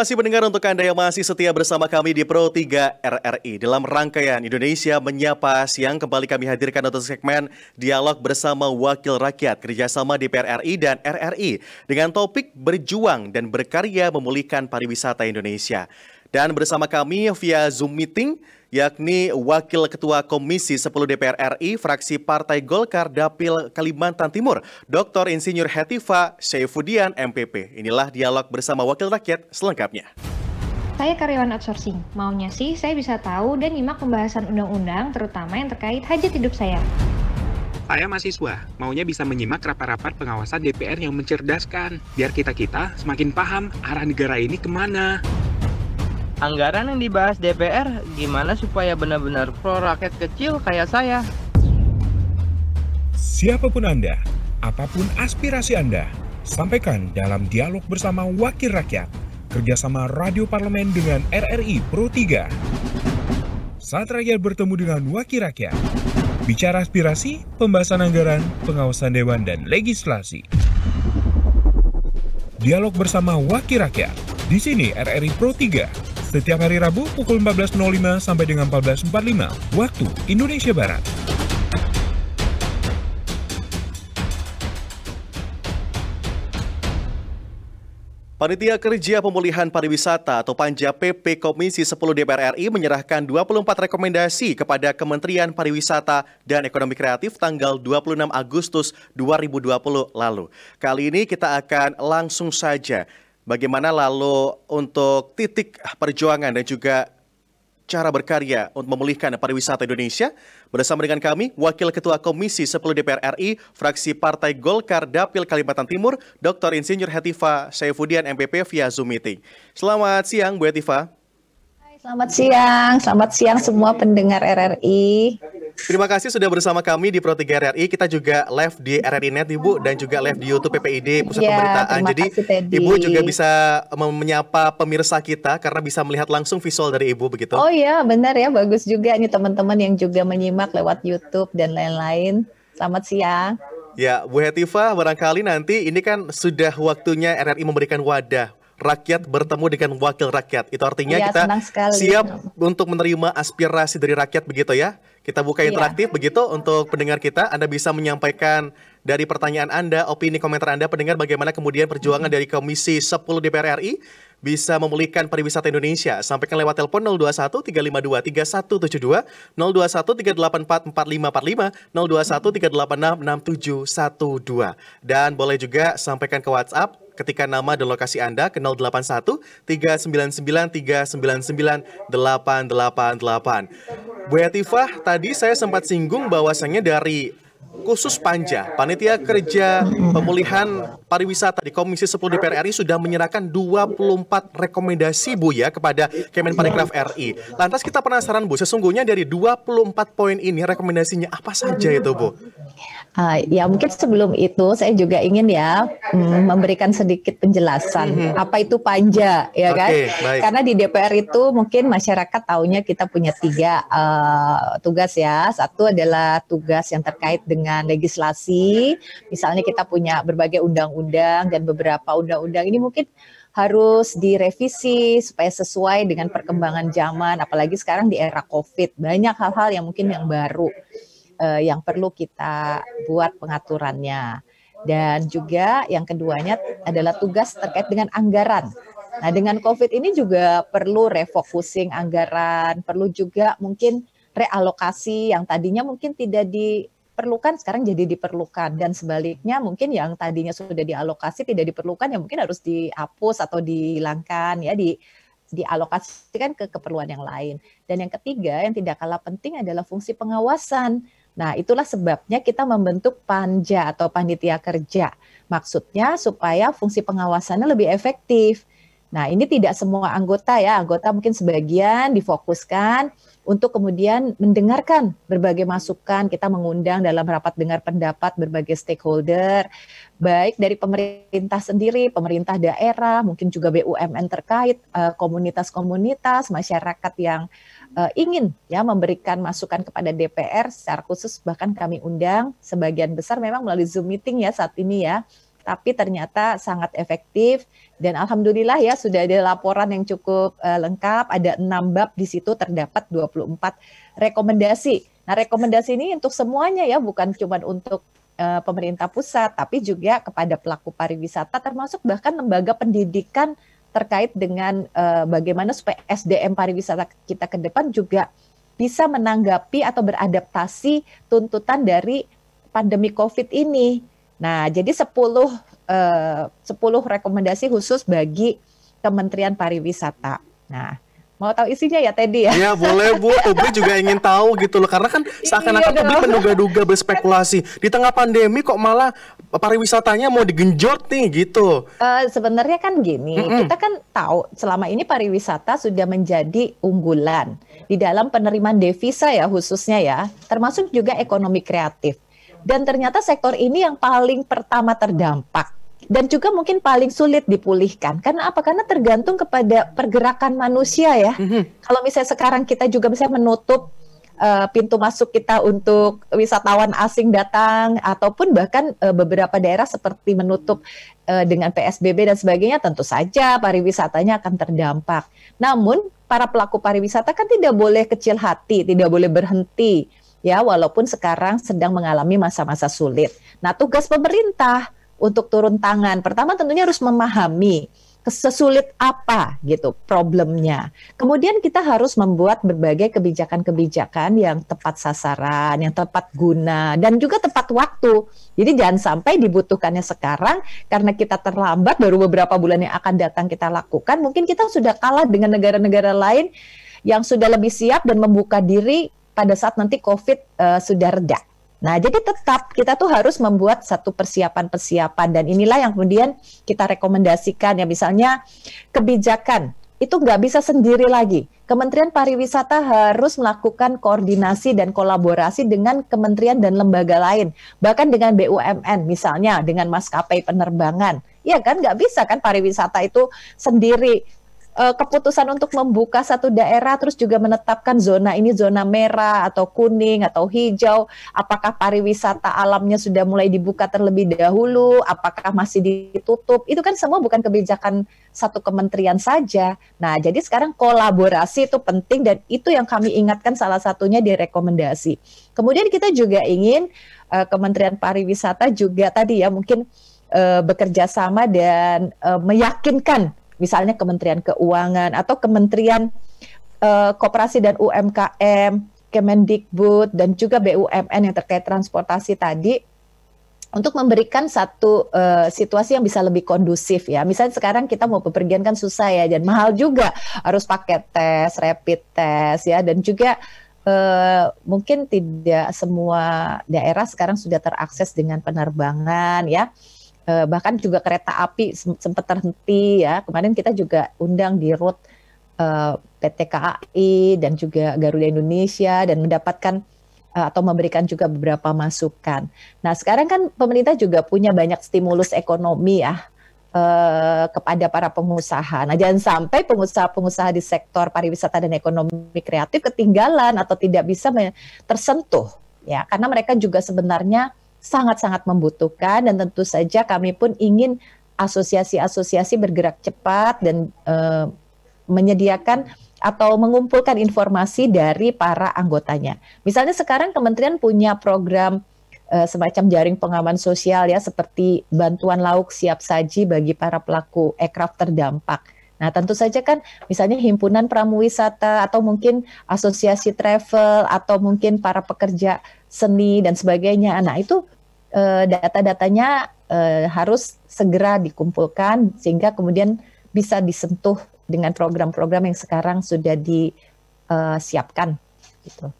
kasih pendengar untuk Anda yang masih setia bersama kami di Pro 3 RRI. Dalam rangkaian Indonesia Menyapa Siang, kembali kami hadirkan untuk segmen Dialog bersama Wakil Rakyat kerjasama DPR RI dan RRI dengan topik berjuang dan berkarya memulihkan pariwisata Indonesia. Dan bersama kami via Zoom Meeting, yakni Wakil Ketua Komisi 10 DPR RI, fraksi Partai Golkar Dapil Kalimantan Timur, Dr. Insinyur Hetifa Syafudian MPP. Inilah dialog bersama Wakil Rakyat selengkapnya. Saya karyawan outsourcing. Maunya sih saya bisa tahu dan nyimak pembahasan undang-undang terutama yang terkait hajat hidup saya. Saya mahasiswa, maunya bisa menyimak rapat-rapat pengawasan DPR yang mencerdaskan, biar kita-kita semakin paham arah negara ini ke mana. Anggaran yang dibahas DPR gimana supaya benar-benar pro rakyat kecil kayak saya? Siapa pun Anda, apa pun aspirasi Anda, sampaikan dalam dialog bersama Wakil Rakyat, kerjasama Radio Parlemen dengan RRI Pro 3. Saat rakyat bertemu dengan Wakil Rakyat, bicara aspirasi, pembahasan anggaran, pengawasan dewan, dan legislasi. Dialog bersama Wakil Rakyat, di sini RRI Pro 3 setiap hari Rabu pukul 14.05 sampai dengan 14.45 waktu Indonesia Barat. Panitia Kerja Pemulihan Pariwisata atau Panja PP Komisi 10 DPR RI menyerahkan 24 rekomendasi kepada Kementerian Pariwisata dan Ekonomi Kreatif tanggal 26 Agustus 2020 lalu. Kali ini kita akan langsung saja Bagaimana lalu untuk titik perjuangan dan juga cara berkarya untuk memulihkan pariwisata Indonesia? Bersama dengan kami, Wakil Ketua Komisi 10 DPR RI, fraksi Partai Golkar Dapil Kalimantan Timur, Dr. Insinyur Hetifa Saifudian MPP via Zoom Meeting. Selamat siang, Bu Hetifa. Selamat siang, selamat siang semua pendengar RRI. Terima kasih sudah bersama kami di Pro 3 RRI. Kita juga live di RRI Net Ibu dan juga live di YouTube PPID Pusat ya, Pemberitaan. Jadi kasih, Ibu juga bisa menyapa pemirsa kita karena bisa melihat langsung visual dari Ibu begitu. Oh iya, benar ya. Bagus juga nih teman-teman yang juga menyimak lewat YouTube dan lain-lain. Selamat siang. Ya, Bu Hetiva, barangkali nanti ini kan sudah waktunya RRI memberikan wadah rakyat bertemu dengan wakil rakyat. Itu artinya ya, kita siap untuk menerima aspirasi dari rakyat begitu ya. Kita buka iya. interaktif ya. begitu untuk pendengar kita. Anda bisa menyampaikan dari pertanyaan Anda, opini komentar Anda pendengar bagaimana kemudian perjuangan dari Komisi 10 DPR RI bisa memulihkan pariwisata Indonesia. Sampaikan lewat telepon 021 352 3172, 021 384 4545, 021 386 6712. Dan boleh juga sampaikan ke WhatsApp ketika nama dan lokasi Anda ke 081 399 399 888. Bu Yatifah, tadi saya sempat singgung bahwasannya dari khusus Panja, Panitia Kerja Pemulihan Pariwisata di Komisi 10 DPR RI sudah menyerahkan 24 rekomendasi Bu ya kepada Kemenparekraf RI. Lantas kita penasaran Bu, sesungguhnya dari 24 poin ini rekomendasinya apa saja itu Bu? Uh, ya mungkin sebelum itu saya juga ingin ya mm, memberikan sedikit penjelasan. Mm -hmm. apa itu panja ya kan? baik. karena di DPR itu mungkin masyarakat tahunya kita punya tiga uh, tugas ya. Satu adalah tugas yang terkait dengan legislasi. Misalnya kita punya berbagai undang-undang dan beberapa undang-undang ini mungkin harus direvisi supaya sesuai dengan perkembangan zaman. Apalagi sekarang di era Covid banyak hal-hal yang mungkin yang baru uh, yang perlu kita buat pengaturannya. Dan juga yang keduanya adalah tugas terkait dengan anggaran. Nah, dengan COVID ini juga perlu refocusing anggaran, perlu juga mungkin realokasi yang tadinya mungkin tidak diperlukan sekarang jadi diperlukan dan sebaliknya mungkin yang tadinya sudah dialokasi tidak diperlukan ya mungkin harus dihapus atau dihilangkan ya di dialokasikan ke keperluan yang lain. Dan yang ketiga yang tidak kalah penting adalah fungsi pengawasan. Nah, itulah sebabnya kita membentuk panja atau panitia kerja. Maksudnya supaya fungsi pengawasannya lebih efektif. Nah, ini tidak semua anggota ya, anggota mungkin sebagian difokuskan untuk kemudian mendengarkan berbagai masukan. Kita mengundang dalam rapat dengar pendapat berbagai stakeholder, baik dari pemerintah sendiri, pemerintah daerah, mungkin juga BUMN terkait, eh, komunitas-komunitas, masyarakat yang eh, ingin ya memberikan masukan kepada DPR secara khusus bahkan kami undang sebagian besar memang melalui Zoom meeting ya saat ini ya tapi ternyata sangat efektif dan alhamdulillah ya sudah ada laporan yang cukup uh, lengkap ada enam bab di situ terdapat 24 rekomendasi. Nah, rekomendasi ini untuk semuanya ya bukan cuma untuk uh, pemerintah pusat tapi juga kepada pelaku pariwisata termasuk bahkan lembaga pendidikan terkait dengan uh, bagaimana supaya SDM pariwisata kita ke depan juga bisa menanggapi atau beradaptasi tuntutan dari pandemi Covid ini. Nah, jadi 10 eh, 10 rekomendasi khusus bagi Kementerian Pariwisata. Nah, mau tahu isinya ya Teddy ya? Iya boleh Bu, publik juga ingin tahu gitu loh karena kan seakan-akan iya publik menduga-duga berspekulasi di tengah pandemi kok malah pariwisatanya mau digenjot nih gitu. Uh, sebenarnya kan gini, mm -hmm. kita kan tahu selama ini pariwisata sudah menjadi unggulan di dalam penerimaan devisa ya khususnya ya, termasuk juga ekonomi kreatif. Dan ternyata sektor ini yang paling pertama terdampak dan juga mungkin paling sulit dipulihkan. Karena apa? Karena tergantung kepada pergerakan manusia ya. Mm-hmm. Kalau misalnya sekarang kita juga bisa menutup uh, pintu masuk kita untuk wisatawan asing datang ataupun bahkan uh, beberapa daerah seperti menutup uh, dengan PSBB dan sebagainya, tentu saja pariwisatanya akan terdampak. Namun para pelaku pariwisata kan tidak boleh kecil hati, tidak boleh berhenti ya walaupun sekarang sedang mengalami masa-masa sulit. Nah, tugas pemerintah untuk turun tangan pertama tentunya harus memahami sesulit apa gitu problemnya. Kemudian kita harus membuat berbagai kebijakan-kebijakan yang tepat sasaran, yang tepat guna dan juga tepat waktu. Jadi jangan sampai dibutuhkannya sekarang karena kita terlambat baru beberapa bulan yang akan datang kita lakukan, mungkin kita sudah kalah dengan negara-negara lain yang sudah lebih siap dan membuka diri pada saat nanti COVID uh, sudah reda. Nah, jadi tetap kita tuh harus membuat satu persiapan-persiapan dan inilah yang kemudian kita rekomendasikan ya misalnya kebijakan itu nggak bisa sendiri lagi. Kementerian Pariwisata harus melakukan koordinasi dan kolaborasi dengan kementerian dan lembaga lain, bahkan dengan BUMN misalnya dengan maskapai penerbangan. Ya kan nggak bisa kan pariwisata itu sendiri uh, keputusan untuk membuka satu daerah terus juga menetapkan zona ini zona merah atau kuning atau hijau, apakah pariwisata alamnya sudah mulai dibuka terlebih dahulu, apakah masih ditutup, itu kan semua bukan kebijakan satu kementerian saja. Nah, jadi sekarang kolaborasi itu penting dan itu yang kami ingatkan salah satunya di rekomendasi. Kemudian kita juga ingin uh, Kementerian Pariwisata juga tadi ya mungkin uh, bekerja sama dan meyakinkan misalnya Kementerian Keuangan atau Kementerian uh, Koperasi dan UMKM, Kemendikbud dan juga BUMN yang terkait transportasi tadi untuk memberikan satu uh, situasi yang bisa lebih kondusif ya. Misalnya sekarang kita mau bepergian kan susah ya dan mahal juga harus pakai tes, rapid test ya dan juga uh, mungkin tidak semua daerah sekarang sudah terakses dengan penerbangan ya uh, bahkan juga kereta api sempat terhenti ya. Kemarin kita juga undang di road eh, PT KAI dan juga Garuda Indonesia dan mendapatkan uh, atau memberikan juga beberapa masukan. Nah, sekarang kan pemerintah juga punya banyak stimulus ekonomi ya uh, kepada para pengusaha. Nah, jangan sampai pengusaha-pengusaha di sektor pariwisata dan ekonomi kreatif ketinggalan atau tidak bisa tersentuh ya, karena mereka juga sebenarnya sangat-sangat membutuhkan dan tentu saja kami pun ingin asosiasi-asosiasi bergerak cepat dan uh, menyediakan atau mengumpulkan informasi dari para anggotanya. Misalnya sekarang kementerian punya program uh, semacam jaring pengaman sosial ya seperti bantuan lauk siap saji bagi para pelaku ekraf terdampak. Nah, tentu saja kan misalnya himpunan pramuwisata atau mungkin asosiasi travel atau mungkin para pekerja seni dan sebagainya. Nah, itu uh, data-datanya uh, harus segera dikumpulkan sehingga kemudian bisa disentuh dengan program-program yang sekarang sudah disiapkan gitu.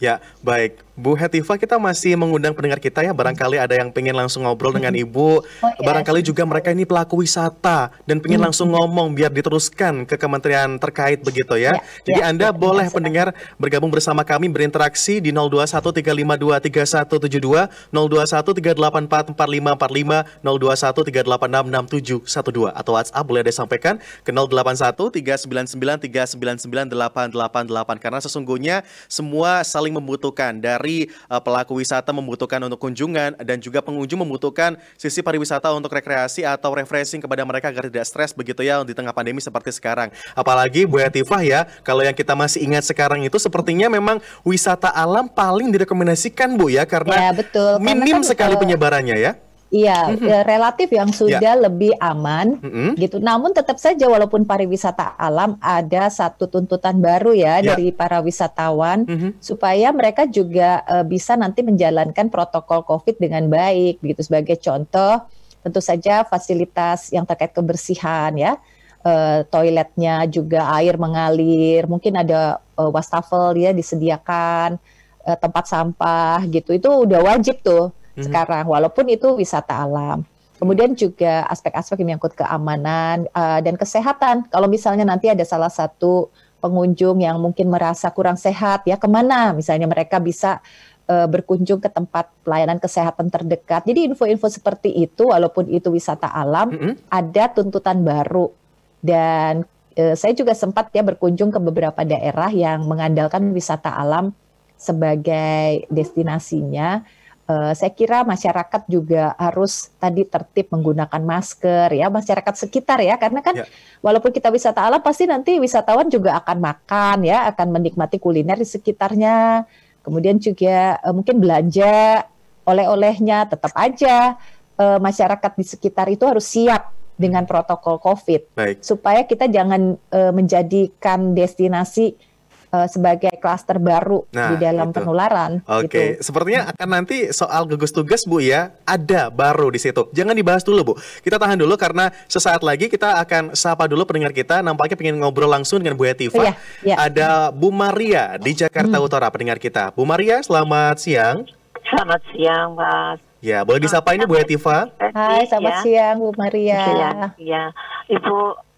Ya, baik. Bu Hetiva kita masih mengundang pendengar kita ya. Barangkali ada yang pengen langsung ngobrol dengan Ibu. Oh, yes. Barangkali juga mereka ini pelaku wisata dan pengen langsung ngomong biar diteruskan ke kementerian terkait begitu ya. ya Jadi ya, Anda ya, boleh ya, pendengar bergabung bersama kami berinteraksi di 0213523172, 0213844545, 0213866712 atau WhatsApp boleh Anda sampaikan ke 081399399888 karena sesungguhnya semua saling membutuhkan. Dari uh, pelaku wisata membutuhkan untuk kunjungan dan juga pengunjung membutuhkan sisi pariwisata untuk rekreasi atau refreshing kepada mereka agar tidak stres begitu ya di tengah pandemi seperti sekarang. Apalagi Bu Etifah ya, kalau yang kita masih ingat sekarang itu sepertinya memang wisata alam paling direkomendasikan Bu ya karena ya, betul. minim karena kan, sekali uh, penyebarannya ya. Iya, mm-hmm. relatif yang sudah yeah. lebih aman mm-hmm. gitu. Namun tetap saja walaupun pariwisata alam ada satu tuntutan baru ya yeah. dari para wisatawan mm-hmm. supaya mereka juga uh, bisa nanti menjalankan protokol Covid dengan baik begitu sebagai contoh tentu saja fasilitas yang terkait kebersihan ya. Uh, toiletnya juga air mengalir, mungkin ada uh, wastafel ya disediakan, uh, tempat sampah gitu. Itu udah wajib tuh hmm. sekarang walaupun itu wisata alam. Kemudian juga aspek-aspek yang menyangkut keamanan uh, dan kesehatan. Kalau misalnya nanti ada salah satu pengunjung yang mungkin merasa kurang sehat, ya ke mana? Misalnya mereka bisa uh, berkunjung ke tempat pelayanan kesehatan terdekat. Jadi info-info seperti itu, walaupun itu wisata alam, mm -hmm. ada tuntutan baru. Dan uh, saya juga sempat ya berkunjung ke beberapa daerah yang mengandalkan wisata alam sebagai destinasinya Uh, saya kira masyarakat juga harus tadi tertib menggunakan masker ya masyarakat sekitar ya karena kan ya. walaupun kita wisata alam pasti nanti wisatawan juga akan makan ya akan menikmati kuliner di sekitarnya kemudian juga uh, mungkin belanja oleh-olehnya tetap aja uh, masyarakat di sekitar itu harus siap dengan protokol COVID Baik. supaya kita jangan uh, menjadikan destinasi uh, sebagai klaster baru nah, di dalam itu. penularan. Oke, okay. gitu. sepertinya akan nanti soal gugus tugas Bu ya, ada baru di situ. Jangan dibahas dulu Bu. Kita tahan dulu karena sesaat lagi kita akan sapa dulu pendengar kita. Nampaknya pengen ngobrol langsung dengan Bu Etiva. Iya, iya. Ada Bu Maria di Jakarta hmm. Utara pendengar kita. Bu Maria, selamat siang. Selamat siang, Mas. Ya, boleh disapa ini Bu Etiva. Hai, selamat ya. siang Bu Maria. Iya, ya. Ibu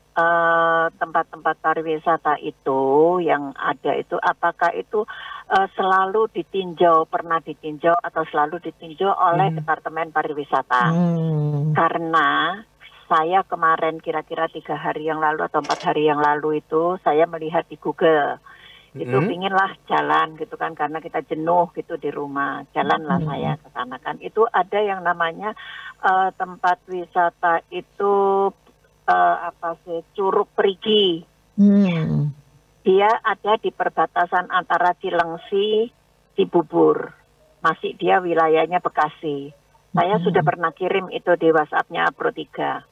tempat-tempat uh, pariwisata itu yang ada itu apakah itu uh, selalu ditinjau pernah ditinjau atau selalu ditinjau oleh hmm. departemen pariwisata hmm. karena saya kemarin kira-kira tiga hari yang lalu atau empat hari yang lalu itu saya melihat di Google itu hmm. pinginlah jalan gitu kan karena kita jenuh gitu di rumah jalanlah hmm. saya ke sana kan itu ada yang namanya uh, tempat wisata itu uh, apa sih Curug Perigi. Hmm. Dia ada di perbatasan antara Cilengsi, Cibubur. Masih dia wilayahnya Bekasi. Saya hmm. sudah pernah kirim itu di WhatsAppnya Pro 3.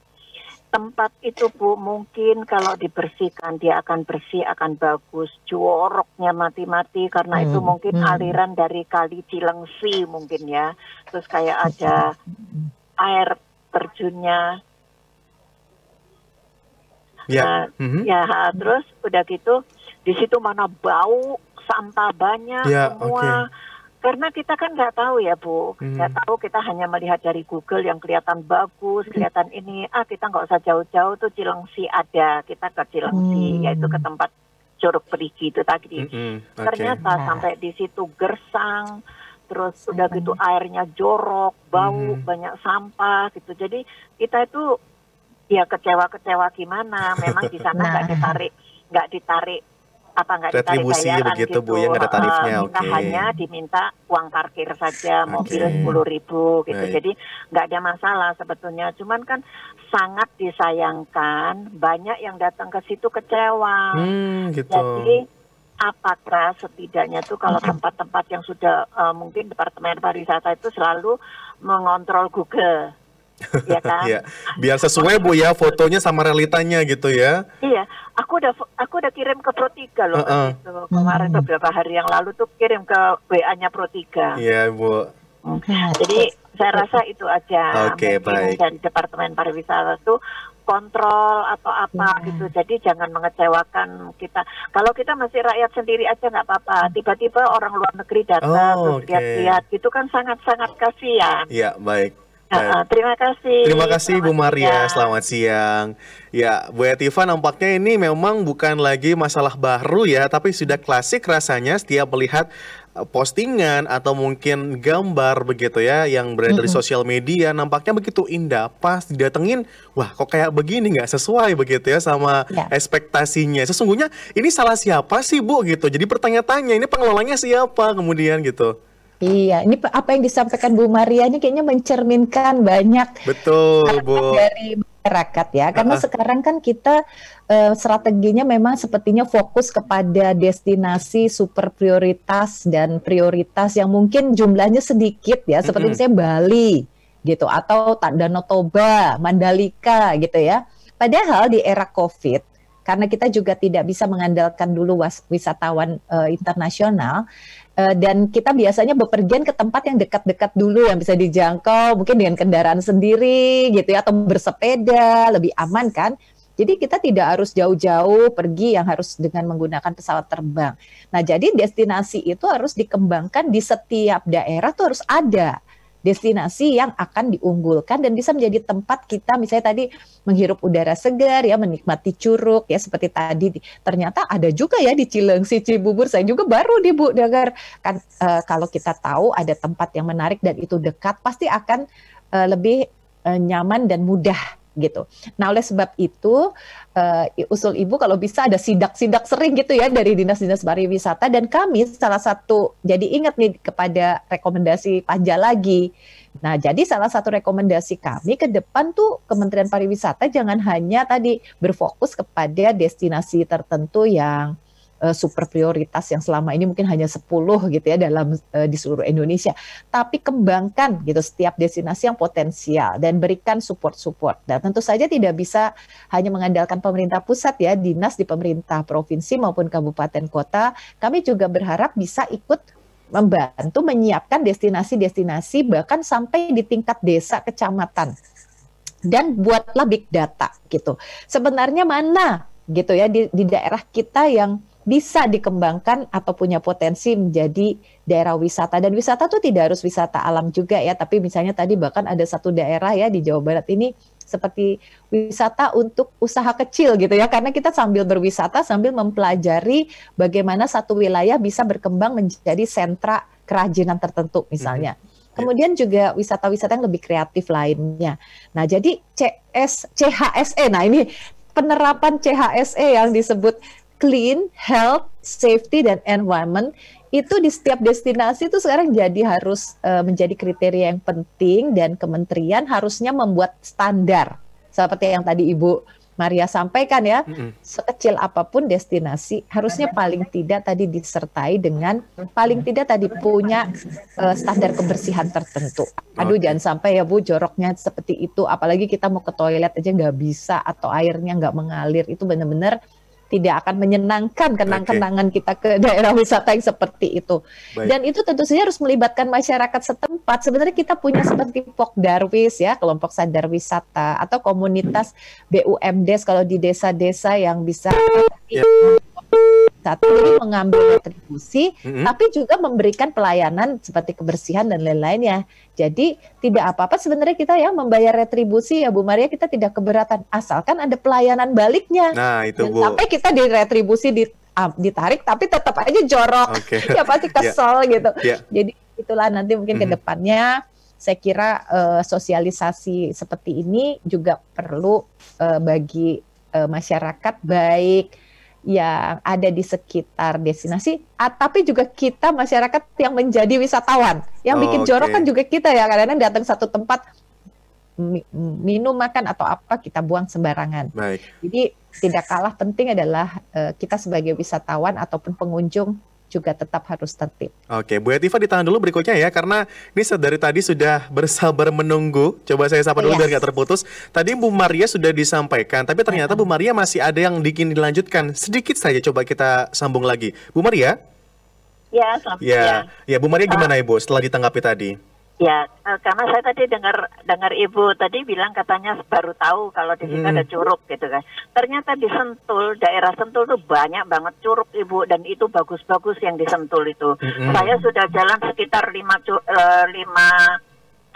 Tempat itu Bu mungkin kalau dibersihkan dia akan bersih akan bagus. Joroknya mati-mati karena hmm. itu mungkin hmm. aliran dari kali Cilengsi mungkin ya. Terus kayak ada air terjunnya Ya. Nah, mm-hmm. ya terus udah gitu di situ mana bau sampah banyak ya, semua. Okay. Karena kita kan nggak tahu ya Bu, mhm. nggak hmm. tahu kita hanya melihat dari Google yang kelihatan bagus, mhm. kelihatan ini, ah kita nggak usah jauh-jauh tuh Cilengsi ada, kita ke Cilengsi, hmm. yaitu ke tempat Curug Perigi itu tadi. Hmm, okay. Ternyata nah. sampai di situ gersang, terus udah gitu airnya jorok, bau, hmm. banyak sampah gitu. Jadi kita itu ya kecewa-kecewa gimana memang di sana nggak nah. ditarik nggak ditarik apa nggak ditarik bayaran begitu gitu. bu yang ada tarifnya uh, okay. hanya diminta uang parkir saja mobil sepuluh ribu gitu Baik. jadi nggak ada masalah sebetulnya cuman kan sangat disayangkan banyak yang datang ke situ kecewa hmm, gitu. jadi apakah setidaknya tuh kalau tempat-tempat yang sudah uh, mungkin departemen pariwisata itu selalu mengontrol Google ya kan? Iya. Biar sesuai Bu ya fotonya sama realitanya gitu ya. Iya, aku udah aku udah kirim ke Pro 3 loh uh -uh. Itu. kemarin hmm. beberapa hari yang lalu tuh kirim ke WA-nya Pro 3. Iya, Bu. Hmm. Jadi saya rasa itu aja. Oke, okay, baik. Dari Departemen Pariwisata itu kontrol atau apa ya. gitu. Jadi jangan mengecewakan kita. Kalau kita masih rakyat sendiri aja nggak apa-apa. Tiba-tiba orang luar negeri datang oh, terus lihat-lihat okay. gitu kan sangat-sangat kasihan. Iya, baik. Uh, terima kasih. Terima kasih Bu Maria. Siang. Selamat siang. Ya, Bu Etiva nampaknya ini memang bukan lagi masalah baru ya, tapi sudah klasik rasanya setiap melihat eh, postingan atau mungkin gambar begitu ya yang berada mm -hmm. di sosial media nampaknya begitu indah pas didatengin wah kok kayak begini nggak sesuai begitu ya sama yeah. ekspektasinya sesungguhnya ini salah siapa sih Bu gitu jadi pertanyaan-tanya ini pengelolanya siapa kemudian gitu Iya, ini apa yang disampaikan Bu Maria ini kayaknya mencerminkan banyak betul Bu dari masyarakat ya. Karena uh -uh. sekarang kan kita uh, strateginya memang sepertinya fokus kepada destinasi super prioritas dan prioritas yang mungkin jumlahnya sedikit ya, seperti mm -hmm. misalnya Bali gitu atau Danau Toba, Mandalika gitu ya. Padahal di era Covid karena kita juga tidak bisa mengandalkan dulu wisatawan uh, internasional uh, dan kita biasanya bepergian ke tempat yang dekat-dekat dulu yang bisa dijangkau mungkin dengan kendaraan sendiri gitu ya atau bersepeda lebih aman kan jadi kita tidak harus jauh-jauh pergi yang harus dengan menggunakan pesawat terbang. Nah, jadi destinasi itu harus dikembangkan di setiap daerah tuh harus ada destinasi yang akan diunggulkan dan bisa menjadi tempat kita misalnya tadi menghirup udara segar ya menikmati curug ya seperti tadi. Ternyata ada juga ya di Cilengsi Cibubur. Saya juga baru di Bu dengar. Kan uh, kalau kita tahu ada tempat yang menarik dan itu dekat pasti akan uh, lebih uh, nyaman dan mudah gitu. Nah oleh sebab itu uh, usul ibu kalau bisa ada sidak-sidak sering gitu ya dari dinas-dinas pariwisata dan kami salah satu jadi ingat nih kepada rekomendasi panja lagi. Nah jadi salah satu rekomendasi kami ke depan tuh Kementerian Pariwisata jangan hanya tadi berfokus kepada destinasi tertentu yang uh, super prioritas yang selama ini mungkin hanya 10 gitu ya dalam uh, di seluruh Indonesia. Tapi kembangkan gitu setiap destinasi yang potensial dan berikan support-support. Dan tentu saja tidak bisa hanya mengandalkan pemerintah pusat ya, dinas di pemerintah provinsi maupun kabupaten kota. Kami juga berharap bisa ikut membantu menyiapkan destinasi-destinasi bahkan sampai di tingkat desa kecamatan dan buatlah big data gitu. Sebenarnya mana gitu ya di, di daerah kita yang bisa dikembangkan atau punya potensi menjadi daerah wisata dan wisata itu tidak harus wisata alam juga ya tapi misalnya tadi bahkan ada satu daerah ya di Jawa Barat ini seperti wisata untuk usaha kecil gitu ya karena kita sambil berwisata sambil mempelajari bagaimana satu wilayah bisa berkembang menjadi sentra kerajinan tertentu misalnya. Mm -hmm. Kemudian juga wisata-wisata yang lebih kreatif lainnya. Nah, jadi CS CHSE. Nah, ini penerapan CHSE yang disebut clean, health, safety dan environment itu di setiap destinasi itu sekarang jadi harus uh, menjadi kriteria yang penting dan kementerian harusnya membuat standar seperti yang tadi Ibu Maria sampaikan ya, mm-hmm. sekecil apa pun destinasi harusnya paling tidak tadi disertai dengan paling tidak tadi punya uh, standar kebersihan tertentu. Aduh okay. jangan sampai ya Bu joroknya seperti itu, apalagi kita mau ke toilet aja nggak bisa atau airnya nggak mengalir itu benar-benar tidak akan menyenangkan kenang-kenangan okay. kita ke daerah wisata yang seperti itu. Baik. Dan itu tentu saja harus melibatkan masyarakat setempat. Sebenarnya kita punya seperti Pok Darwis ya, kelompok sadar wisata atau komunitas BUMDes kalau di desa-desa yang bisa yeah satu ini mengambil retribusi, mm-hmm. tapi juga memberikan pelayanan seperti kebersihan dan lain-lainnya. Jadi tidak apa-apa sebenarnya kita ya membayar retribusi ya Bu Maria kita tidak keberatan asalkan ada pelayanan baliknya. Nah itu Bu. Sampai kita di retribusi di, uh, ditarik tapi tetap aja jorok, okay. ya pasti ya. kesel yeah. gitu. Yeah. Jadi itulah nanti mungkin mm-hmm. ke depannya saya kira uh, sosialisasi seperti ini juga perlu uh, bagi uh, masyarakat baik yang ada di sekitar destinasi, tapi juga kita masyarakat yang menjadi wisatawan. Yang oh, bikin jorok okay. kan juga kita ya, kadang-kadang datang satu tempat minum makan atau apa kita buang sembarangan. Baik. Jadi tidak kalah penting adalah uh, kita sebagai wisatawan ataupun pengunjung juga tetap harus tertib. Oke, Bu Etiva ditahan dulu berikutnya ya karena ini dari tadi sudah bersabar menunggu. Coba saya sapa dulu yes. biar nggak terputus. Tadi Bu Maria sudah disampaikan, tapi ternyata Bu Maria masih ada yang bikin dilanjutkan. Sedikit saja coba kita sambung lagi. Bu Maria? Ya, selamat ya. Ya, Bu Maria gimana Ibu setelah ditanggapi tadi? Ya, eh, karena saya tadi dengar dengar ibu tadi bilang katanya baru tahu kalau di sini hmm. ada curug gitu kan. Ternyata di Sentul, daerah Sentul tuh banyak banget curug ibu dan itu bagus-bagus yang di Sentul itu. Hmm. Saya sudah jalan sekitar lima uh, lima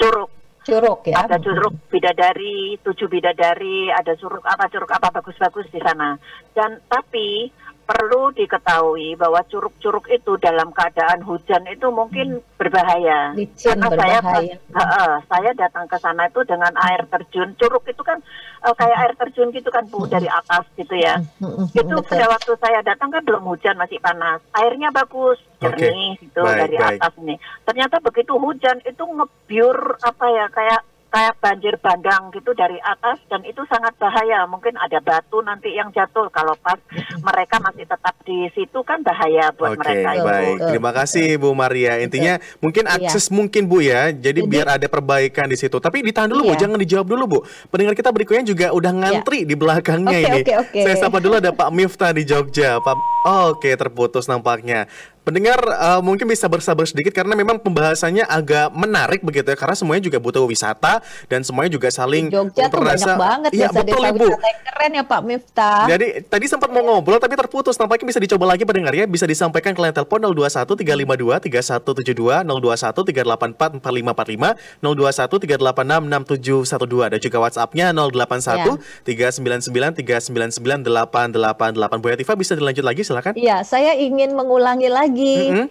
curug. Curug ya. Ada curug bidadari, tujuh bidadari, ada curug apa curug apa bagus-bagus di sana. Dan tapi perlu diketahui bahwa curug-curug itu dalam keadaan hujan itu mungkin hmm. berbahaya. Licin Karena berbahaya. saya uh, uh, saya datang ke sana itu dengan air terjun. Curug itu kan uh, kayak air terjun gitu kan Bu dari atas gitu ya. Hmm, hmm, itu pada waktu saya datang kan belum hujan masih panas. Airnya bagus, jernih okay. gitu baik, dari baik. atas nih. Ternyata begitu hujan itu ngebiur apa ya kayak kayak banjir bandang gitu dari atas dan itu sangat bahaya. Mungkin ada batu nanti yang jatuh kalau pas mereka masih tetap di situ kan bahaya buat Oke, mereka itu. Baik, terima kasih Bu Maria. Intinya mungkin iya. akses iya. mungkin Bu ya. Jadi, Jadi biar ada perbaikan di situ. Tapi ditahan dulu iya. Bu, jangan dijawab dulu Bu. Pendengar kita berikutnya juga udah ngantri iya. di belakangnya okay, ini. Okay, okay. Saya sapa dulu ada Pak Miftah di Jogja. Pak oh, Oke, terputus nampaknya. Pendengar uh, mungkin bisa bersabar sedikit karena memang pembahasannya agak menarik begitu ya karena semuanya juga butuh wisata dan semuanya juga saling Di Jogja tuh banyak banget ya, betul Ibu. Keren ya Pak Miftah. Jadi tadi sempat mau ngobrol tapi terputus nampaknya bisa dicoba lagi pendengar ya bisa disampaikan ke line telepon 021 352 3172 021 384 4545 021 386 6712 dan juga WhatsApp-nya 081 ya. 399 399 888 Bu Yativa bisa dilanjut lagi silakan. Iya, saya ingin mengulangi lagi lagi mm -hmm.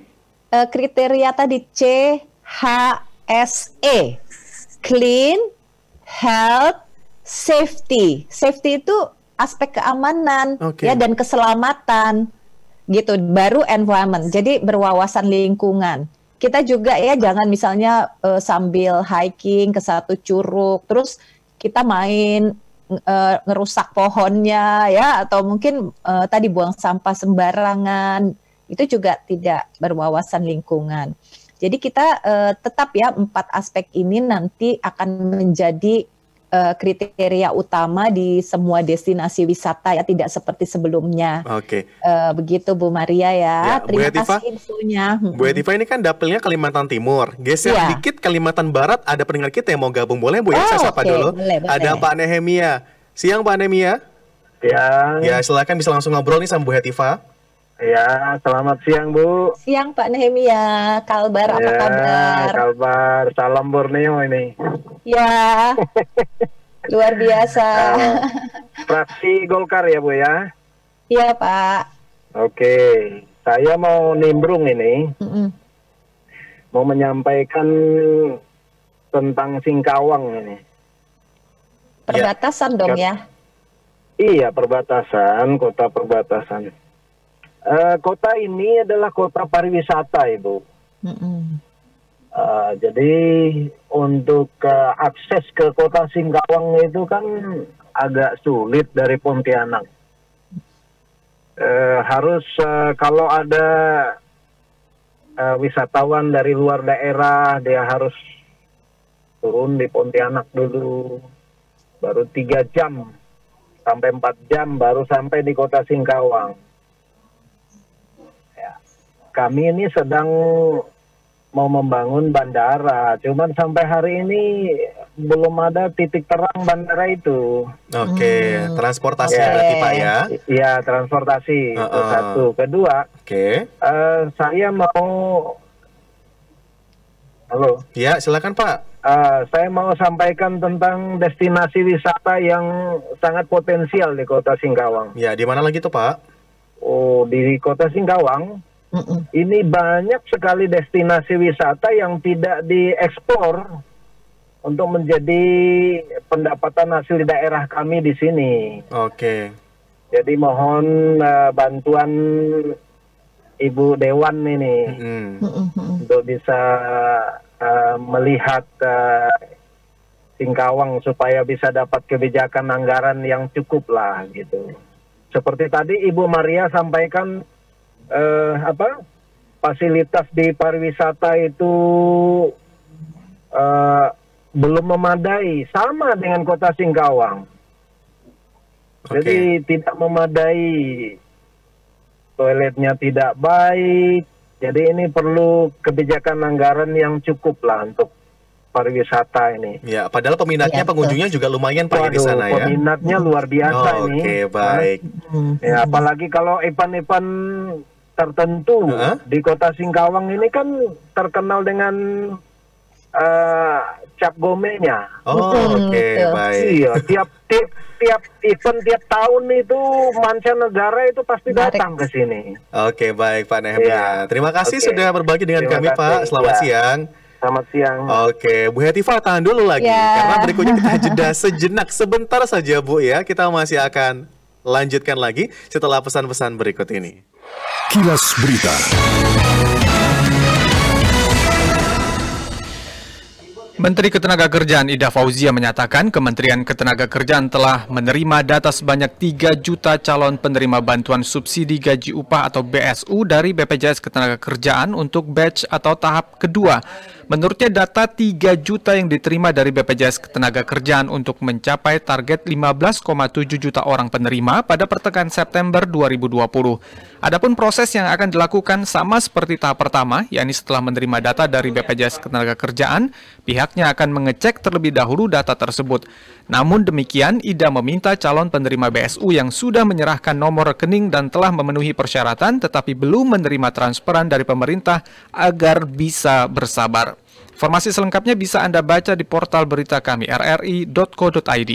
uh, kriteria tadi C H S E clean, health, safety. Safety itu aspek keamanan okay. ya dan keselamatan gitu. Baru environment. Jadi berwawasan lingkungan. Kita juga ya jangan misalnya uh, sambil hiking ke satu curug terus kita main uh, ngerusak pohonnya ya atau mungkin uh, tadi buang sampah sembarangan itu juga tidak berwawasan lingkungan. Jadi kita uh, tetap ya empat aspek ini nanti akan menjadi uh, kriteria utama di semua destinasi wisata ya tidak seperti sebelumnya. Oke. Okay. Uh, begitu Bu Maria ya. ya Terima Bu kasih infonya. Bu Etiva ini kan dapilnya Kalimantan Timur. Geser ya. dikit Kalimantan Barat ada pendengar kita yang mau gabung boleh Bu ya? Oh, Saya sapa okay. dulu. Boleh, boleh. Ada Pak Nehemia. Siang Pak Nehemia. Siang. Ya silakan bisa langsung ngobrol nih sama Bu Hetiva. Ya, selamat siang Bu. Siang Pak Nehemia, Kalbar ya, apa kabar? Kalbar, salam Borneo ini. Ya, luar biasa. Uh, fraksi Golkar ya Bu ya? Iya Pak. Oke, saya mau nimbrung ini. Mm -mm. Mau menyampaikan tentang Singkawang ini. Perbatasan ya. dong ya? Iya, perbatasan, kota perbatasan Uh, kota ini adalah kota pariwisata, Ibu. Mm -hmm. uh, jadi untuk uh, akses ke kota Singkawang itu kan agak sulit dari Pontianak. Uh, harus uh, kalau ada uh, wisatawan dari luar daerah, dia harus turun di Pontianak dulu, baru tiga jam sampai empat jam baru sampai di kota Singkawang kami ini sedang mau membangun bandara, cuman sampai hari ini belum ada titik terang bandara itu. Oke, hmm. transportasi ya. berarti Pak ya? Iya, transportasi uh -uh. itu satu. Kedua, oke, okay. uh, eh, saya mau, halo. Ya, silakan Pak. Uh, saya mau sampaikan tentang destinasi wisata yang sangat potensial di Kota Singkawang. Ya, di mana lagi tuh Pak? Oh, di Kota Singkawang ini banyak sekali destinasi wisata yang tidak diekspor untuk menjadi pendapatan hasil daerah kami di sini. Oke. Okay. Jadi mohon uh, bantuan Ibu Dewan ini mm untuk bisa uh, melihat uh, Singkawang supaya bisa dapat kebijakan anggaran yang cukup lah gitu. Seperti tadi Ibu Maria sampaikan uh, apa fasilitas di pariwisata itu uh, belum memadai sama dengan kota Singkawang. Okay. Jadi tidak memadai toiletnya tidak baik. Jadi ini perlu kebijakan anggaran yang cukup lah untuk pariwisata ini. Ya, padahal peminatnya ya, pengunjungnya juga lumayan Pak di sana ya. Peminatnya luar biasa oh, ini. Oke, okay, baik. Ya, apalagi kalau event-event tertentu uh -huh. di Kota Singkawang ini kan terkenal dengan uh, cap gomenya. Oh, oke, okay, baik. Iya, tiap tiap tiap event tiap tahun itu mancanegara itu pasti datang ke sini. Oke, okay, baik Pak Nehemia. Ya. Terima kasih okay. sudah berbagi dengan Terima kami kasih. Pak. Selamat ya. siang. Selamat siang. Oke, Bu Hetiva tahan dulu lagi yeah. karena berikutnya kita jeda sejenak sebentar saja Bu ya. Kita masih akan lanjutkan lagi setelah pesan-pesan berikut ini. Kilas Berita. Menteri Ketenagakerjaan Ida Fauzia menyatakan Kementerian Ketenagakerjaan telah menerima data sebanyak 3 juta calon penerima bantuan subsidi gaji upah atau BSU dari BPJS Ketenagakerjaan untuk batch atau tahap kedua Menurutnya data 3 juta yang diterima dari BPJS Ketenagakerjaan untuk mencapai target 15,7 juta orang penerima pada pertengahan September 2020. Adapun proses yang akan dilakukan sama seperti tahap pertama, yakni setelah menerima data dari BPJS Ketenagakerjaan, pihaknya akan mengecek terlebih dahulu data tersebut. Namun demikian, Ida meminta calon penerima BSU yang sudah menyerahkan nomor rekening dan telah memenuhi persyaratan tetapi belum menerima transferan dari pemerintah agar bisa bersabar. Informasi selengkapnya bisa Anda baca di portal berita kami rri.co.id.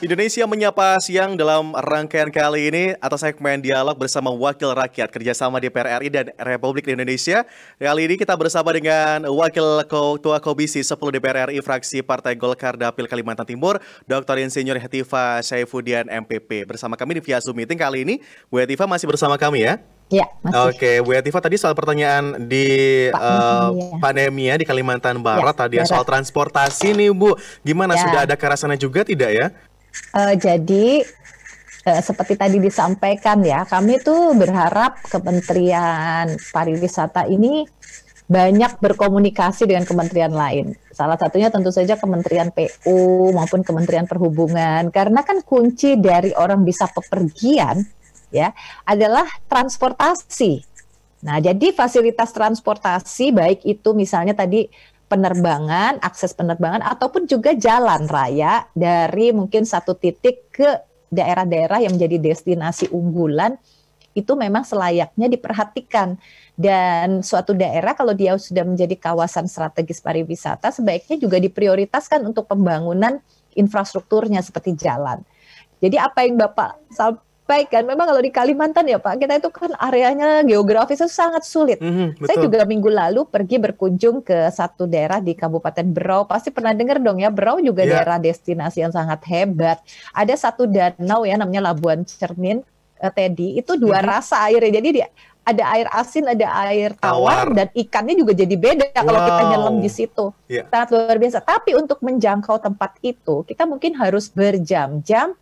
Indonesia menyapa siang dalam rangkaian kali ini atau segmen dialog bersama Wakil Rakyat kerjasama DPR RI dan Republik Indonesia. Kali ini kita bersama dengan Wakil Ketua Komisi 10 DPR RI fraksi Partai Golkar Dapil Kalimantan Timur, Dr. Insinyur Hetiva Saifudian MPP. Bersama kami di via Zoom Meeting kali ini, Bu Hetiva masih bersama kami ya? Ya, masih. Oke, Bu Hetiva tadi soal pertanyaan di Pak uh, pandemi ya di Kalimantan Barat ya, tadi ya, soal transportasi nih Bu. Gimana ya. sudah ada ke juga tidak ya? Uh, jadi uh, seperti tadi disampaikan ya, kami tuh berharap Kementerian Pariwisata ini banyak berkomunikasi dengan kementerian lain. Salah satunya tentu saja Kementerian PU maupun Kementerian Perhubungan karena kan kunci dari orang bisa pepergian ya adalah transportasi. Nah, jadi fasilitas transportasi baik itu misalnya tadi penerbangan, akses penerbangan ataupun juga jalan raya dari mungkin satu titik ke daerah-daerah yang menjadi destinasi unggulan itu memang selayaknya diperhatikan dan suatu daerah kalau dia sudah menjadi kawasan strategis pariwisata sebaiknya juga diprioritaskan untuk pembangunan infrastrukturnya seperti jalan. Jadi apa yang Bapak baik kan. Memang kalau di Kalimantan ya Pak, kita itu kan areanya geografisnya sangat sulit. Mm -hmm, Saya juga minggu lalu pergi berkunjung ke satu daerah di Kabupaten Berau. Pasti pernah dengar dong ya, Berau juga yeah. daerah destinasi yang sangat hebat. Ada satu danau ya namanya Labuan Cermin, uh, Teddy. Itu dua mm -hmm. rasa airnya. Jadi dia ada air asin, ada air tawar, tawar. dan ikannya juga jadi beda wow. kalau kita nyelam di situ. Yeah. Sangat luar biasa. Tapi untuk menjangkau tempat itu, kita mungkin harus berjam-jam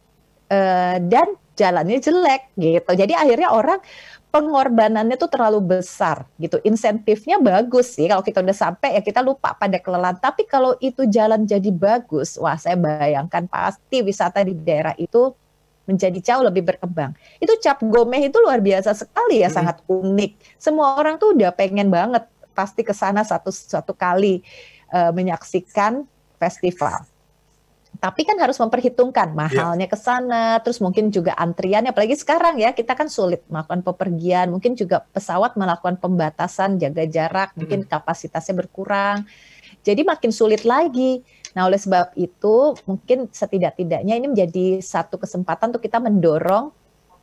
uh, dan jalannya jelek gitu. Jadi akhirnya orang pengorbanannya tuh terlalu besar gitu. Insentifnya bagus sih kalau kita udah sampai ya kita lupa pada kelelahan. Tapi kalau itu jalan jadi bagus, wah saya bayangkan pasti wisata di daerah itu menjadi jauh lebih berkembang. Itu cap gomeh itu luar biasa sekali ya, hmm. sangat unik. Semua orang tuh udah pengen banget pasti ke sana satu satu kali uh, menyaksikan festival. Tapi kan harus memperhitungkan mahalnya ke sana, terus mungkin juga antriannya. Apalagi sekarang ya kita kan sulit melakukan pepergian, mungkin juga pesawat melakukan pembatasan jaga jarak, mungkin kapasitasnya berkurang. Jadi makin sulit lagi. Nah oleh sebab itu mungkin setidak-tidaknya ini menjadi satu kesempatan untuk kita mendorong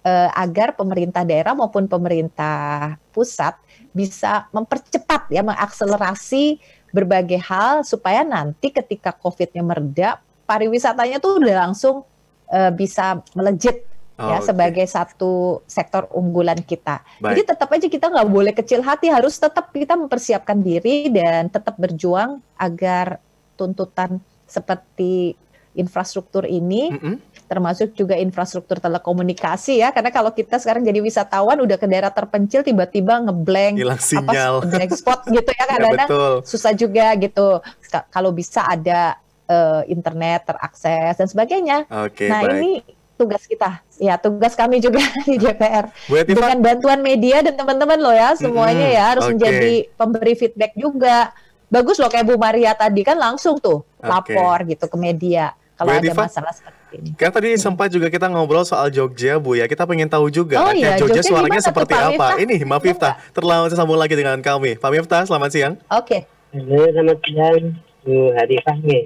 eh, agar pemerintah daerah maupun pemerintah pusat bisa mempercepat ya mengakselerasi berbagai hal supaya nanti ketika COVID-nya meredak pariwisatanya tuh udah langsung uh, bisa melejit oh, ya okay. sebagai satu sektor unggulan kita. Baik. Jadi tetap aja kita nggak boleh kecil hati, harus tetap kita mempersiapkan diri dan tetap berjuang agar tuntutan seperti infrastruktur ini, mm -hmm. termasuk juga infrastruktur telekomunikasi ya, karena kalau kita sekarang jadi wisatawan udah ke daerah terpencil tiba-tiba ngeblank, apa black spot gitu ya, kadang-kadang ya, susah juga gitu. Kalau bisa ada uh, internet terakses dan sebagainya. Okay, nah baik. ini tugas kita. Ya, tugas kami juga di DPR. Dengan bantuan media dan teman-teman loh ya, semuanya ya harus okay. menjadi pemberi feedback juga. Bagus loh kayak Bu Maria tadi kan langsung tuh okay. lapor gitu ke media kalau ada masalah seperti ini. Kan tadi sempat juga kita ngobrol soal Jogja, Bu ya. Kita pengen tahu juga oh, iya. Jogja, Jogja suaranya seperti apa. Ini Mbak Fifta, terlalu sambung lagi dengan kami. Pak Mifta, selamat siang. Oke. Okay. Halo, selamat siang. Bu Hari Fahmi.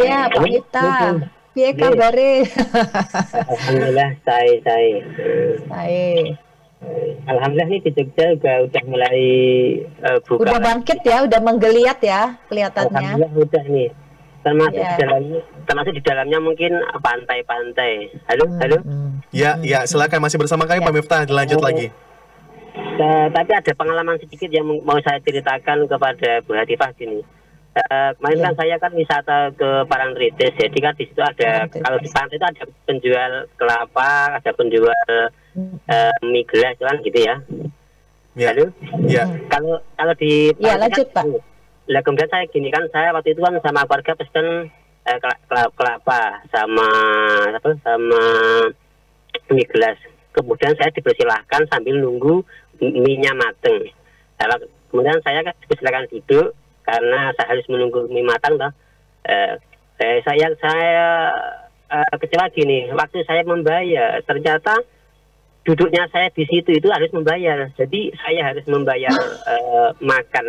Iya, Pak Mifta. Piye kabare? Alhamdulillah, saya saya. Saya. Alhamdulillah nih di Jogja juga udah mulai uh, buka. Udah bangkit ya, udah menggeliat ya kelihatannya. Alhamdulillah udah nih termasuk yeah. di dalamnya termasuk di dalamnya mungkin pantai-pantai. Halo, hmm, halo. Hmm. Ya, ya, silakan masih bersama kami yeah. Pak Miftah, dilanjut oh. lagi. Uh, tapi ada pengalaman sedikit yang mau saya ceritakan kepada Bu Hatifah gini. Uh, kemarin yeah. kan saya kan wisata ke Parangtritis, jadi kan di situ ada kalau di pantai itu ada penjual kelapa, ada penjual uh, mie gelas kan gitu ya. Yeah. Ya. Yeah. Kalau kalau di Ya, lanjut kan, Pak lah kemudian saya gini kan saya waktu itu kan sama keluarga pesen eh, kelapa sama apa sama mie gelas kemudian saya dipersilahkan sambil nunggu mie-nya mateng nah, kemudian saya kan dipersilahkan duduk karena saya harus menunggu mie matang toh eh, saya saya eh, kecewa gini waktu saya membayar ternyata duduknya saya di situ itu harus membayar. Jadi saya harus membayar eh, makan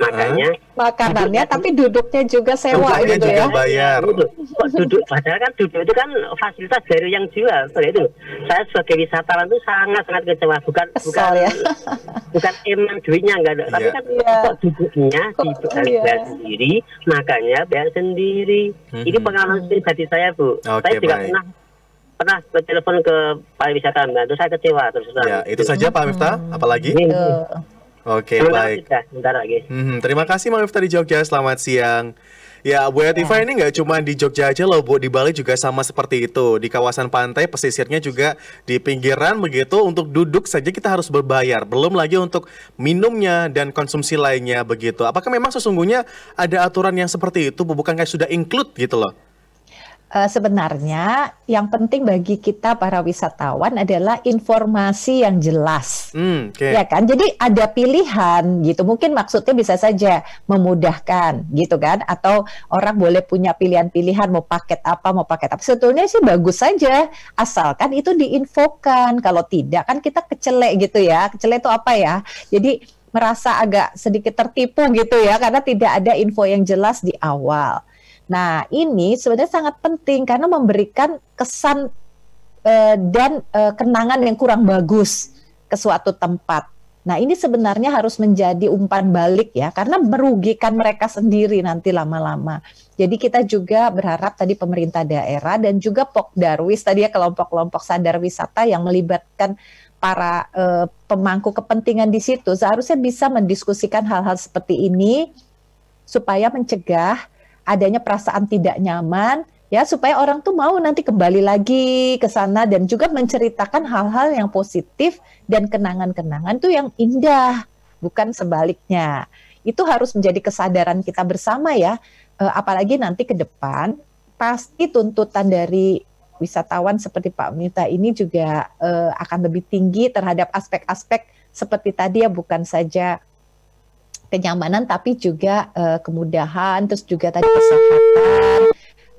makanya makanannya tapi duduknya juga sewa duduknya gitu juga ya. bayar. Duduk kok duduk? Padahal kan duduk itu kan fasilitas dari yang jual itu? Saya sebagai wisatawan itu sangat sangat kecewa. Bukan Kesal, bukan ya? bukan emang duitnya enggak ada. Tapi yeah. kan yeah. kok duduknya kok, iya. sendiri makanya bayar sendiri. Mm-hmm. ini pengalaman pribadi saya bu. Okay, saya juga baik. pernah pernah telepon ke pariwisata itu saya kecewa terus ya itu saja Pak Miftah. Apalagi? Ini, Oke, okay, baik. Sebentar lagi. Hmm, terima kasih Mbak Miftah di Jogja. Selamat siang. Ya, Bu Yativa ya. ini nggak cuma di Jogja aja loh, Bu. Di Bali juga sama seperti itu. Di kawasan pantai, pesisirnya juga di pinggiran begitu. Untuk duduk saja kita harus berbayar. Belum lagi untuk minumnya dan konsumsi lainnya begitu. Apakah memang sesungguhnya ada aturan yang seperti itu, Bu? Bukan kayak sudah include gitu loh? Uh, sebenarnya yang penting bagi kita para wisatawan adalah informasi yang jelas, mm, okay. ya kan? Jadi ada pilihan gitu. Mungkin maksudnya bisa saja memudahkan gitu kan? Atau orang boleh punya pilihan-pilihan mau paket apa, mau paket apa. Sebetulnya sih bagus saja, asalkan itu diinfokan. Kalau tidak kan kita kecelek gitu ya. Kecelek itu apa ya? Jadi merasa agak sedikit tertipu gitu ya karena tidak ada info yang jelas di awal. Nah, ini sebenarnya sangat penting karena memberikan kesan uh, dan uh, kenangan yang kurang bagus ke suatu tempat. Nah, ini sebenarnya harus menjadi umpan balik ya, karena merugikan mereka sendiri nanti lama-lama. Jadi kita juga berharap tadi pemerintah daerah dan juga Pokdarwis tadi ya kelompok-kelompok sadar wisata yang melibatkan para uh, pemangku kepentingan di situ seharusnya bisa mendiskusikan hal-hal seperti ini supaya mencegah adanya perasaan tidak nyaman ya supaya orang tuh mau nanti kembali lagi ke sana dan juga menceritakan hal-hal yang positif dan kenangan-kenangan tuh yang indah bukan sebaliknya. Itu harus menjadi kesadaran kita bersama ya. E, apalagi nanti ke depan pasti tuntutan dari wisatawan seperti Pak Mita ini juga e, akan lebih tinggi terhadap aspek-aspek seperti tadi ya bukan saja kenyamanan tapi juga uh, kemudahan terus juga tadi kesehatan.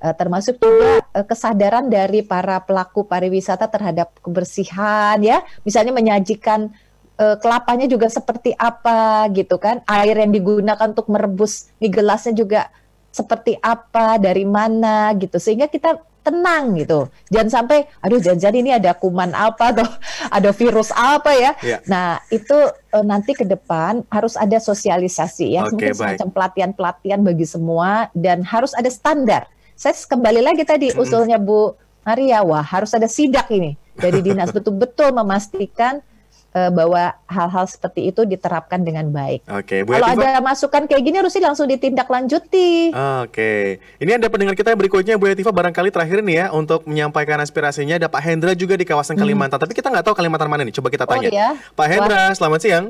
Uh, termasuk juga uh, kesadaran dari para pelaku pariwisata terhadap kebersihan ya. Misalnya menyajikan uh, kelapanya juga seperti apa gitu kan. Air yang digunakan untuk merebus mie gelasnya juga seperti apa dari mana gitu sehingga kita tenang gitu. Jangan sampai aduh jangan-jangan ini ada kuman apa atau ada virus apa ya. Yeah. Nah, itu uh, nanti ke depan harus ada sosialisasi ya, okay, mungkin semacam pelatihan-pelatihan bagi semua dan harus ada standar. Saya kembali lagi tadi usulnya Bu Maria, wah harus ada sidak ini dari dinas betul-betul memastikan uh, bahwa hal-hal seperti itu diterapkan dengan baik. Oke, okay, Kalau ada masukan kayak gini harusnya langsung ditindaklanjuti. Oke, okay. ini ada pendengar kita yang berikutnya Bu Yativa barangkali terakhir nih ya untuk menyampaikan aspirasinya ada Pak Hendra juga di kawasan hmm. Kalimantan. Hmm. Tapi kita nggak tahu Kalimantan mana nih. Coba kita tanya. Oh, iya? Pak Hendra, Wah. selamat siang.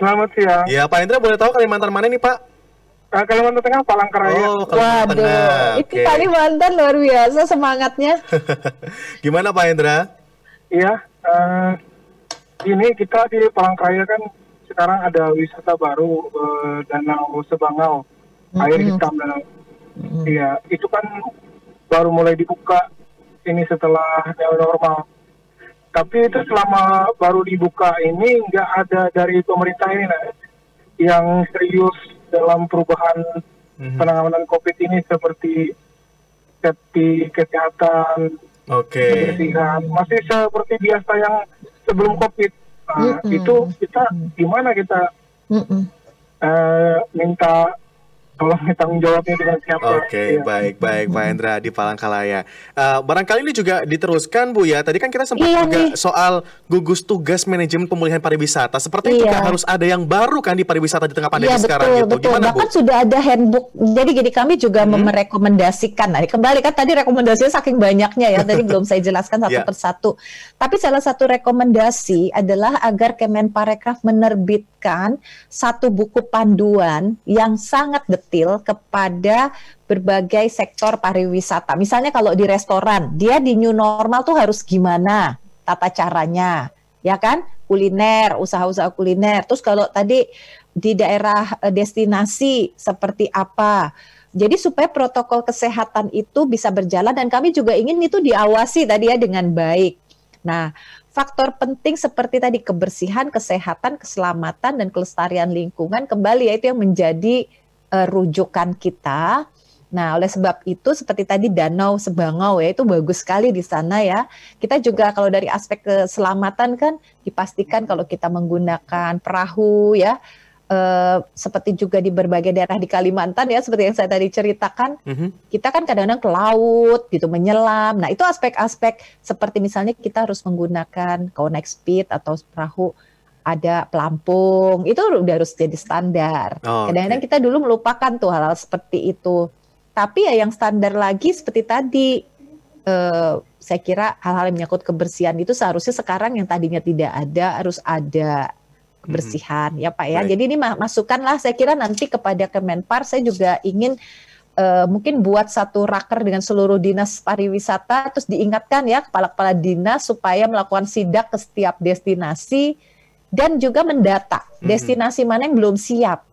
Selamat siang. Ya, Pak Hendra boleh tahu Kalimantan mana nih Pak? Uh, Kalimantan Tengah, Palangkaraya. Oh, Kalimantan Waduh, Tengah. itu okay. Kalimantan luar biasa semangatnya. Gimana Pak Hendra? Iya, uh, ini kita di Palangkaraya kan sekarang ada wisata baru uh, Danau Sebangau, mm-hmm. air hitam danau. Iya, mm-hmm. itu kan baru mulai dibuka ini setelah new normal. Tapi itu selama baru dibuka ini nggak ada dari pemerintah ini nah, yang serius dalam perubahan mm-hmm. penanganan COVID ini seperti safety kesehatan, okay. kebersihan masih seperti biasa yang sebelum COVID. Nah, mm-hmm. itu kita gimana kita mm-hmm. uh, minta tolong tanggung jawabnya dengan siapa. Oke, okay, ya. baik, baik, Pak Hendra di Palangkalaya. Uh, barangkali ini juga diteruskan, Bu ya. Tadi kan kita sempat iya, juga nih. soal gugus tugas manajemen pemulihan pariwisata. Seperti iya. juga harus ada yang baru kan di pariwisata di tengah pandemi iya, sekarang betul, gitu. Betul. Gimana, Bahkan Bu? sudah ada handbook. Jadi gini, kami juga hmm. merekomendasikan. Nah, kembali kan tadi rekomendasinya saking banyaknya ya. Tadi belum saya jelaskan satu yeah. persatu. Tapi salah satu rekomendasi adalah agar Kemenparekraf menerbitkan satu buku panduan yang sangat detail kepada berbagai sektor pariwisata. Misalnya kalau di restoran, dia di new normal tuh harus gimana tata caranya, ya kan? Kuliner, usaha-usaha kuliner. Terus kalau tadi di daerah eh, destinasi seperti apa? Jadi supaya protokol kesehatan itu bisa berjalan dan kami juga ingin itu diawasi tadi ya dengan baik. Nah, faktor penting seperti tadi kebersihan, kesehatan, keselamatan dan kelestarian lingkungan kembali yaitu yang menjadi uh, rujukan kita. Nah, oleh sebab itu seperti tadi Danau Sebangau ya itu bagus sekali di sana ya. Kita juga kalau dari aspek keselamatan kan dipastikan kalau kita menggunakan perahu ya Uh, seperti juga di berbagai daerah di Kalimantan ya seperti yang saya tadi ceritakan mm -hmm. kita kan kadang-kadang ke laut gitu menyelam nah itu aspek-aspek seperti misalnya kita harus menggunakan connect speed atau perahu ada pelampung itu udah harus jadi standar. Oh, Kadang-kadang okay. kita dulu melupakan tuh hal-hal seperti itu. Tapi ya yang standar lagi seperti tadi, uh, saya kira hal-hal yang menyangkut kebersihan itu seharusnya sekarang yang tadinya tidak ada harus ada kebersihan hmm. ya Pak ya. Baik. Jadi ini masukkanlah saya kira nanti kepada Kemenpar saya juga ingin uh, mungkin buat satu raker dengan seluruh dinas pariwisata terus diingatkan ya kepala-kepala dinas supaya melakukan sidak ke setiap destinasi dan juga mendata destinasi mana yang belum siap.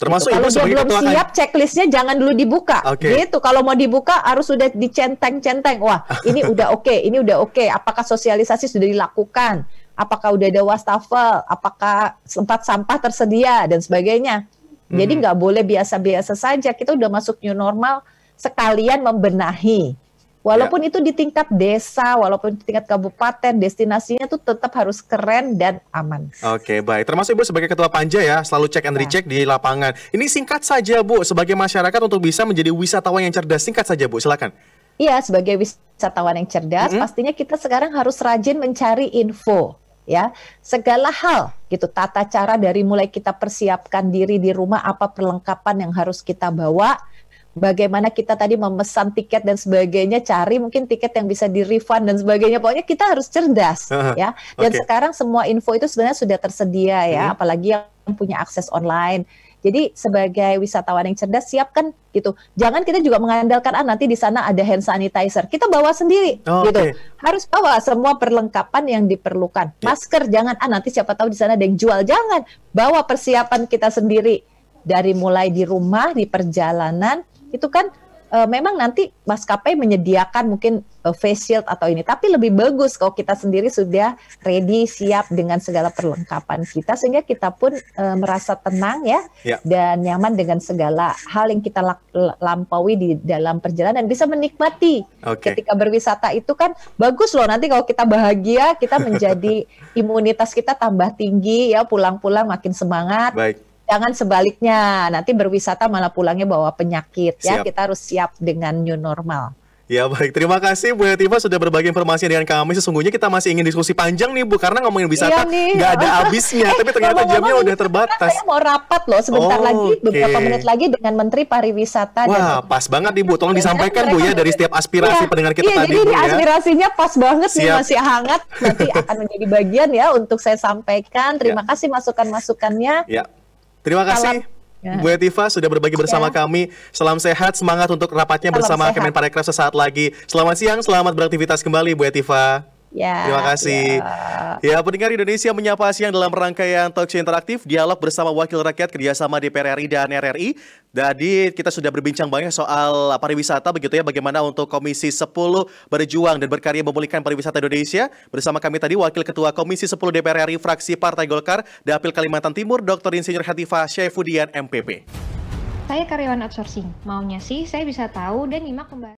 Termasuk gitu. Kalau dia belum siap, kan? checklistnya jangan dulu dibuka. Okay. Gitu. Kalau mau dibuka harus sudah dicenteng-centeng. Wah, ini udah oke, okay, ini udah oke. Okay. Apakah sosialisasi sudah dilakukan? Apakah udah ada wastafel? Apakah sempat sampah tersedia dan sebagainya? Hmm. Jadi nggak boleh biasa-biasa saja. Kita udah masuk new normal, sekalian membenahi Walaupun ya. itu di tingkat desa, walaupun di tingkat kabupaten, destinasinya tuh tetap harus keren dan aman. Oke, baik. Termasuk Ibu sebagai ketua panja ya, selalu cek and ya. recheck di lapangan. Ini singkat saja Bu, sebagai masyarakat untuk bisa menjadi wisatawan yang cerdas. Singkat saja Bu, silakan. Iya, sebagai wisatawan yang cerdas, mm -hmm. pastinya kita sekarang harus rajin mencari info ya segala hal gitu tata cara dari mulai kita persiapkan diri di rumah apa perlengkapan yang harus kita bawa bagaimana kita tadi memesan tiket dan sebagainya, cari mungkin tiket yang bisa di refund dan sebagainya. Pokoknya kita harus cerdas ya. Dan okay. sekarang semua info itu sebenarnya sudah tersedia ya, hmm. apalagi yang punya akses online. Jadi sebagai wisatawan yang cerdas siapkan gitu. Jangan kita juga mengandalkan ah nanti di sana ada hand sanitizer. Kita bawa sendiri oh, gitu. Okay. Harus bawa semua perlengkapan yang diperlukan. Yeah. Masker jangan ah nanti siapa tahu di sana ada yang jual. Jangan. Bawa persiapan kita sendiri dari mulai di rumah, di perjalanan itu kan uh, memang nanti maskapai menyediakan mungkin uh, face shield atau ini, tapi lebih bagus kalau kita sendiri sudah ready, siap dengan segala perlengkapan kita, sehingga kita pun uh, merasa tenang ya, ya dan nyaman dengan segala hal yang kita lampaui di dalam perjalanan, bisa menikmati. Okay. Ketika berwisata itu kan bagus loh. Nanti kalau kita bahagia, kita menjadi imunitas kita tambah tinggi ya, pulang-pulang makin semangat. Baik Jangan sebaliknya, nanti berwisata malah pulangnya bawa penyakit ya. Kita harus siap dengan new normal. Ya baik, terima kasih Bu Hetiva sudah berbagi informasi dengan kami. Sesungguhnya kita masih ingin diskusi panjang nih Bu, karena ngomongin wisata iya nggak ada habisnya. eh, tapi ternyata jamnya udah terbatas. Saya mau rapat loh sebentar oh, lagi, beberapa okay. menit lagi dengan Menteri Pariwisata. Wah, dan... pas banget nih Bu. Tolong ya, disampaikan Bu ya dari setiap aspirasi ya, pendengar kita iya, tadi jadi Bu ya. aspirasinya pas banget Siap. nih, masih hangat. Nanti akan menjadi bagian ya untuk saya sampaikan. Terima ya. kasih masukan-masukannya. Ya. Terima kasih. Ya. Bu Etiva sudah berbagi bersama ya. kami. Salam sehat, semangat untuk rapatnya Salam bersama Kemenparekraf sesaat lagi. Selamat siang, selamat beraktivitas kembali Bu Etiva. Ya, Terima kasih. Ya. ya, pendengar Indonesia menyapa siang dalam rangkaian talk show interaktif dialog bersama Wakil Rakyat kerjasama DPR RI dan RRI. Jadi kita sudah berbincang banyak soal pariwisata begitu ya, bagaimana untuk Komisi 10 berjuang dan berkarya memulihkan pariwisata Indonesia. Bersama kami tadi Wakil Ketua Komisi 10 DPR RI fraksi Partai Golkar Dapil Kalimantan Timur Dr. Insinyur Hatifah Syaifudian MPP. Saya karyawan outsourcing. Maunya sih saya bisa tahu dan nyimak pembahasan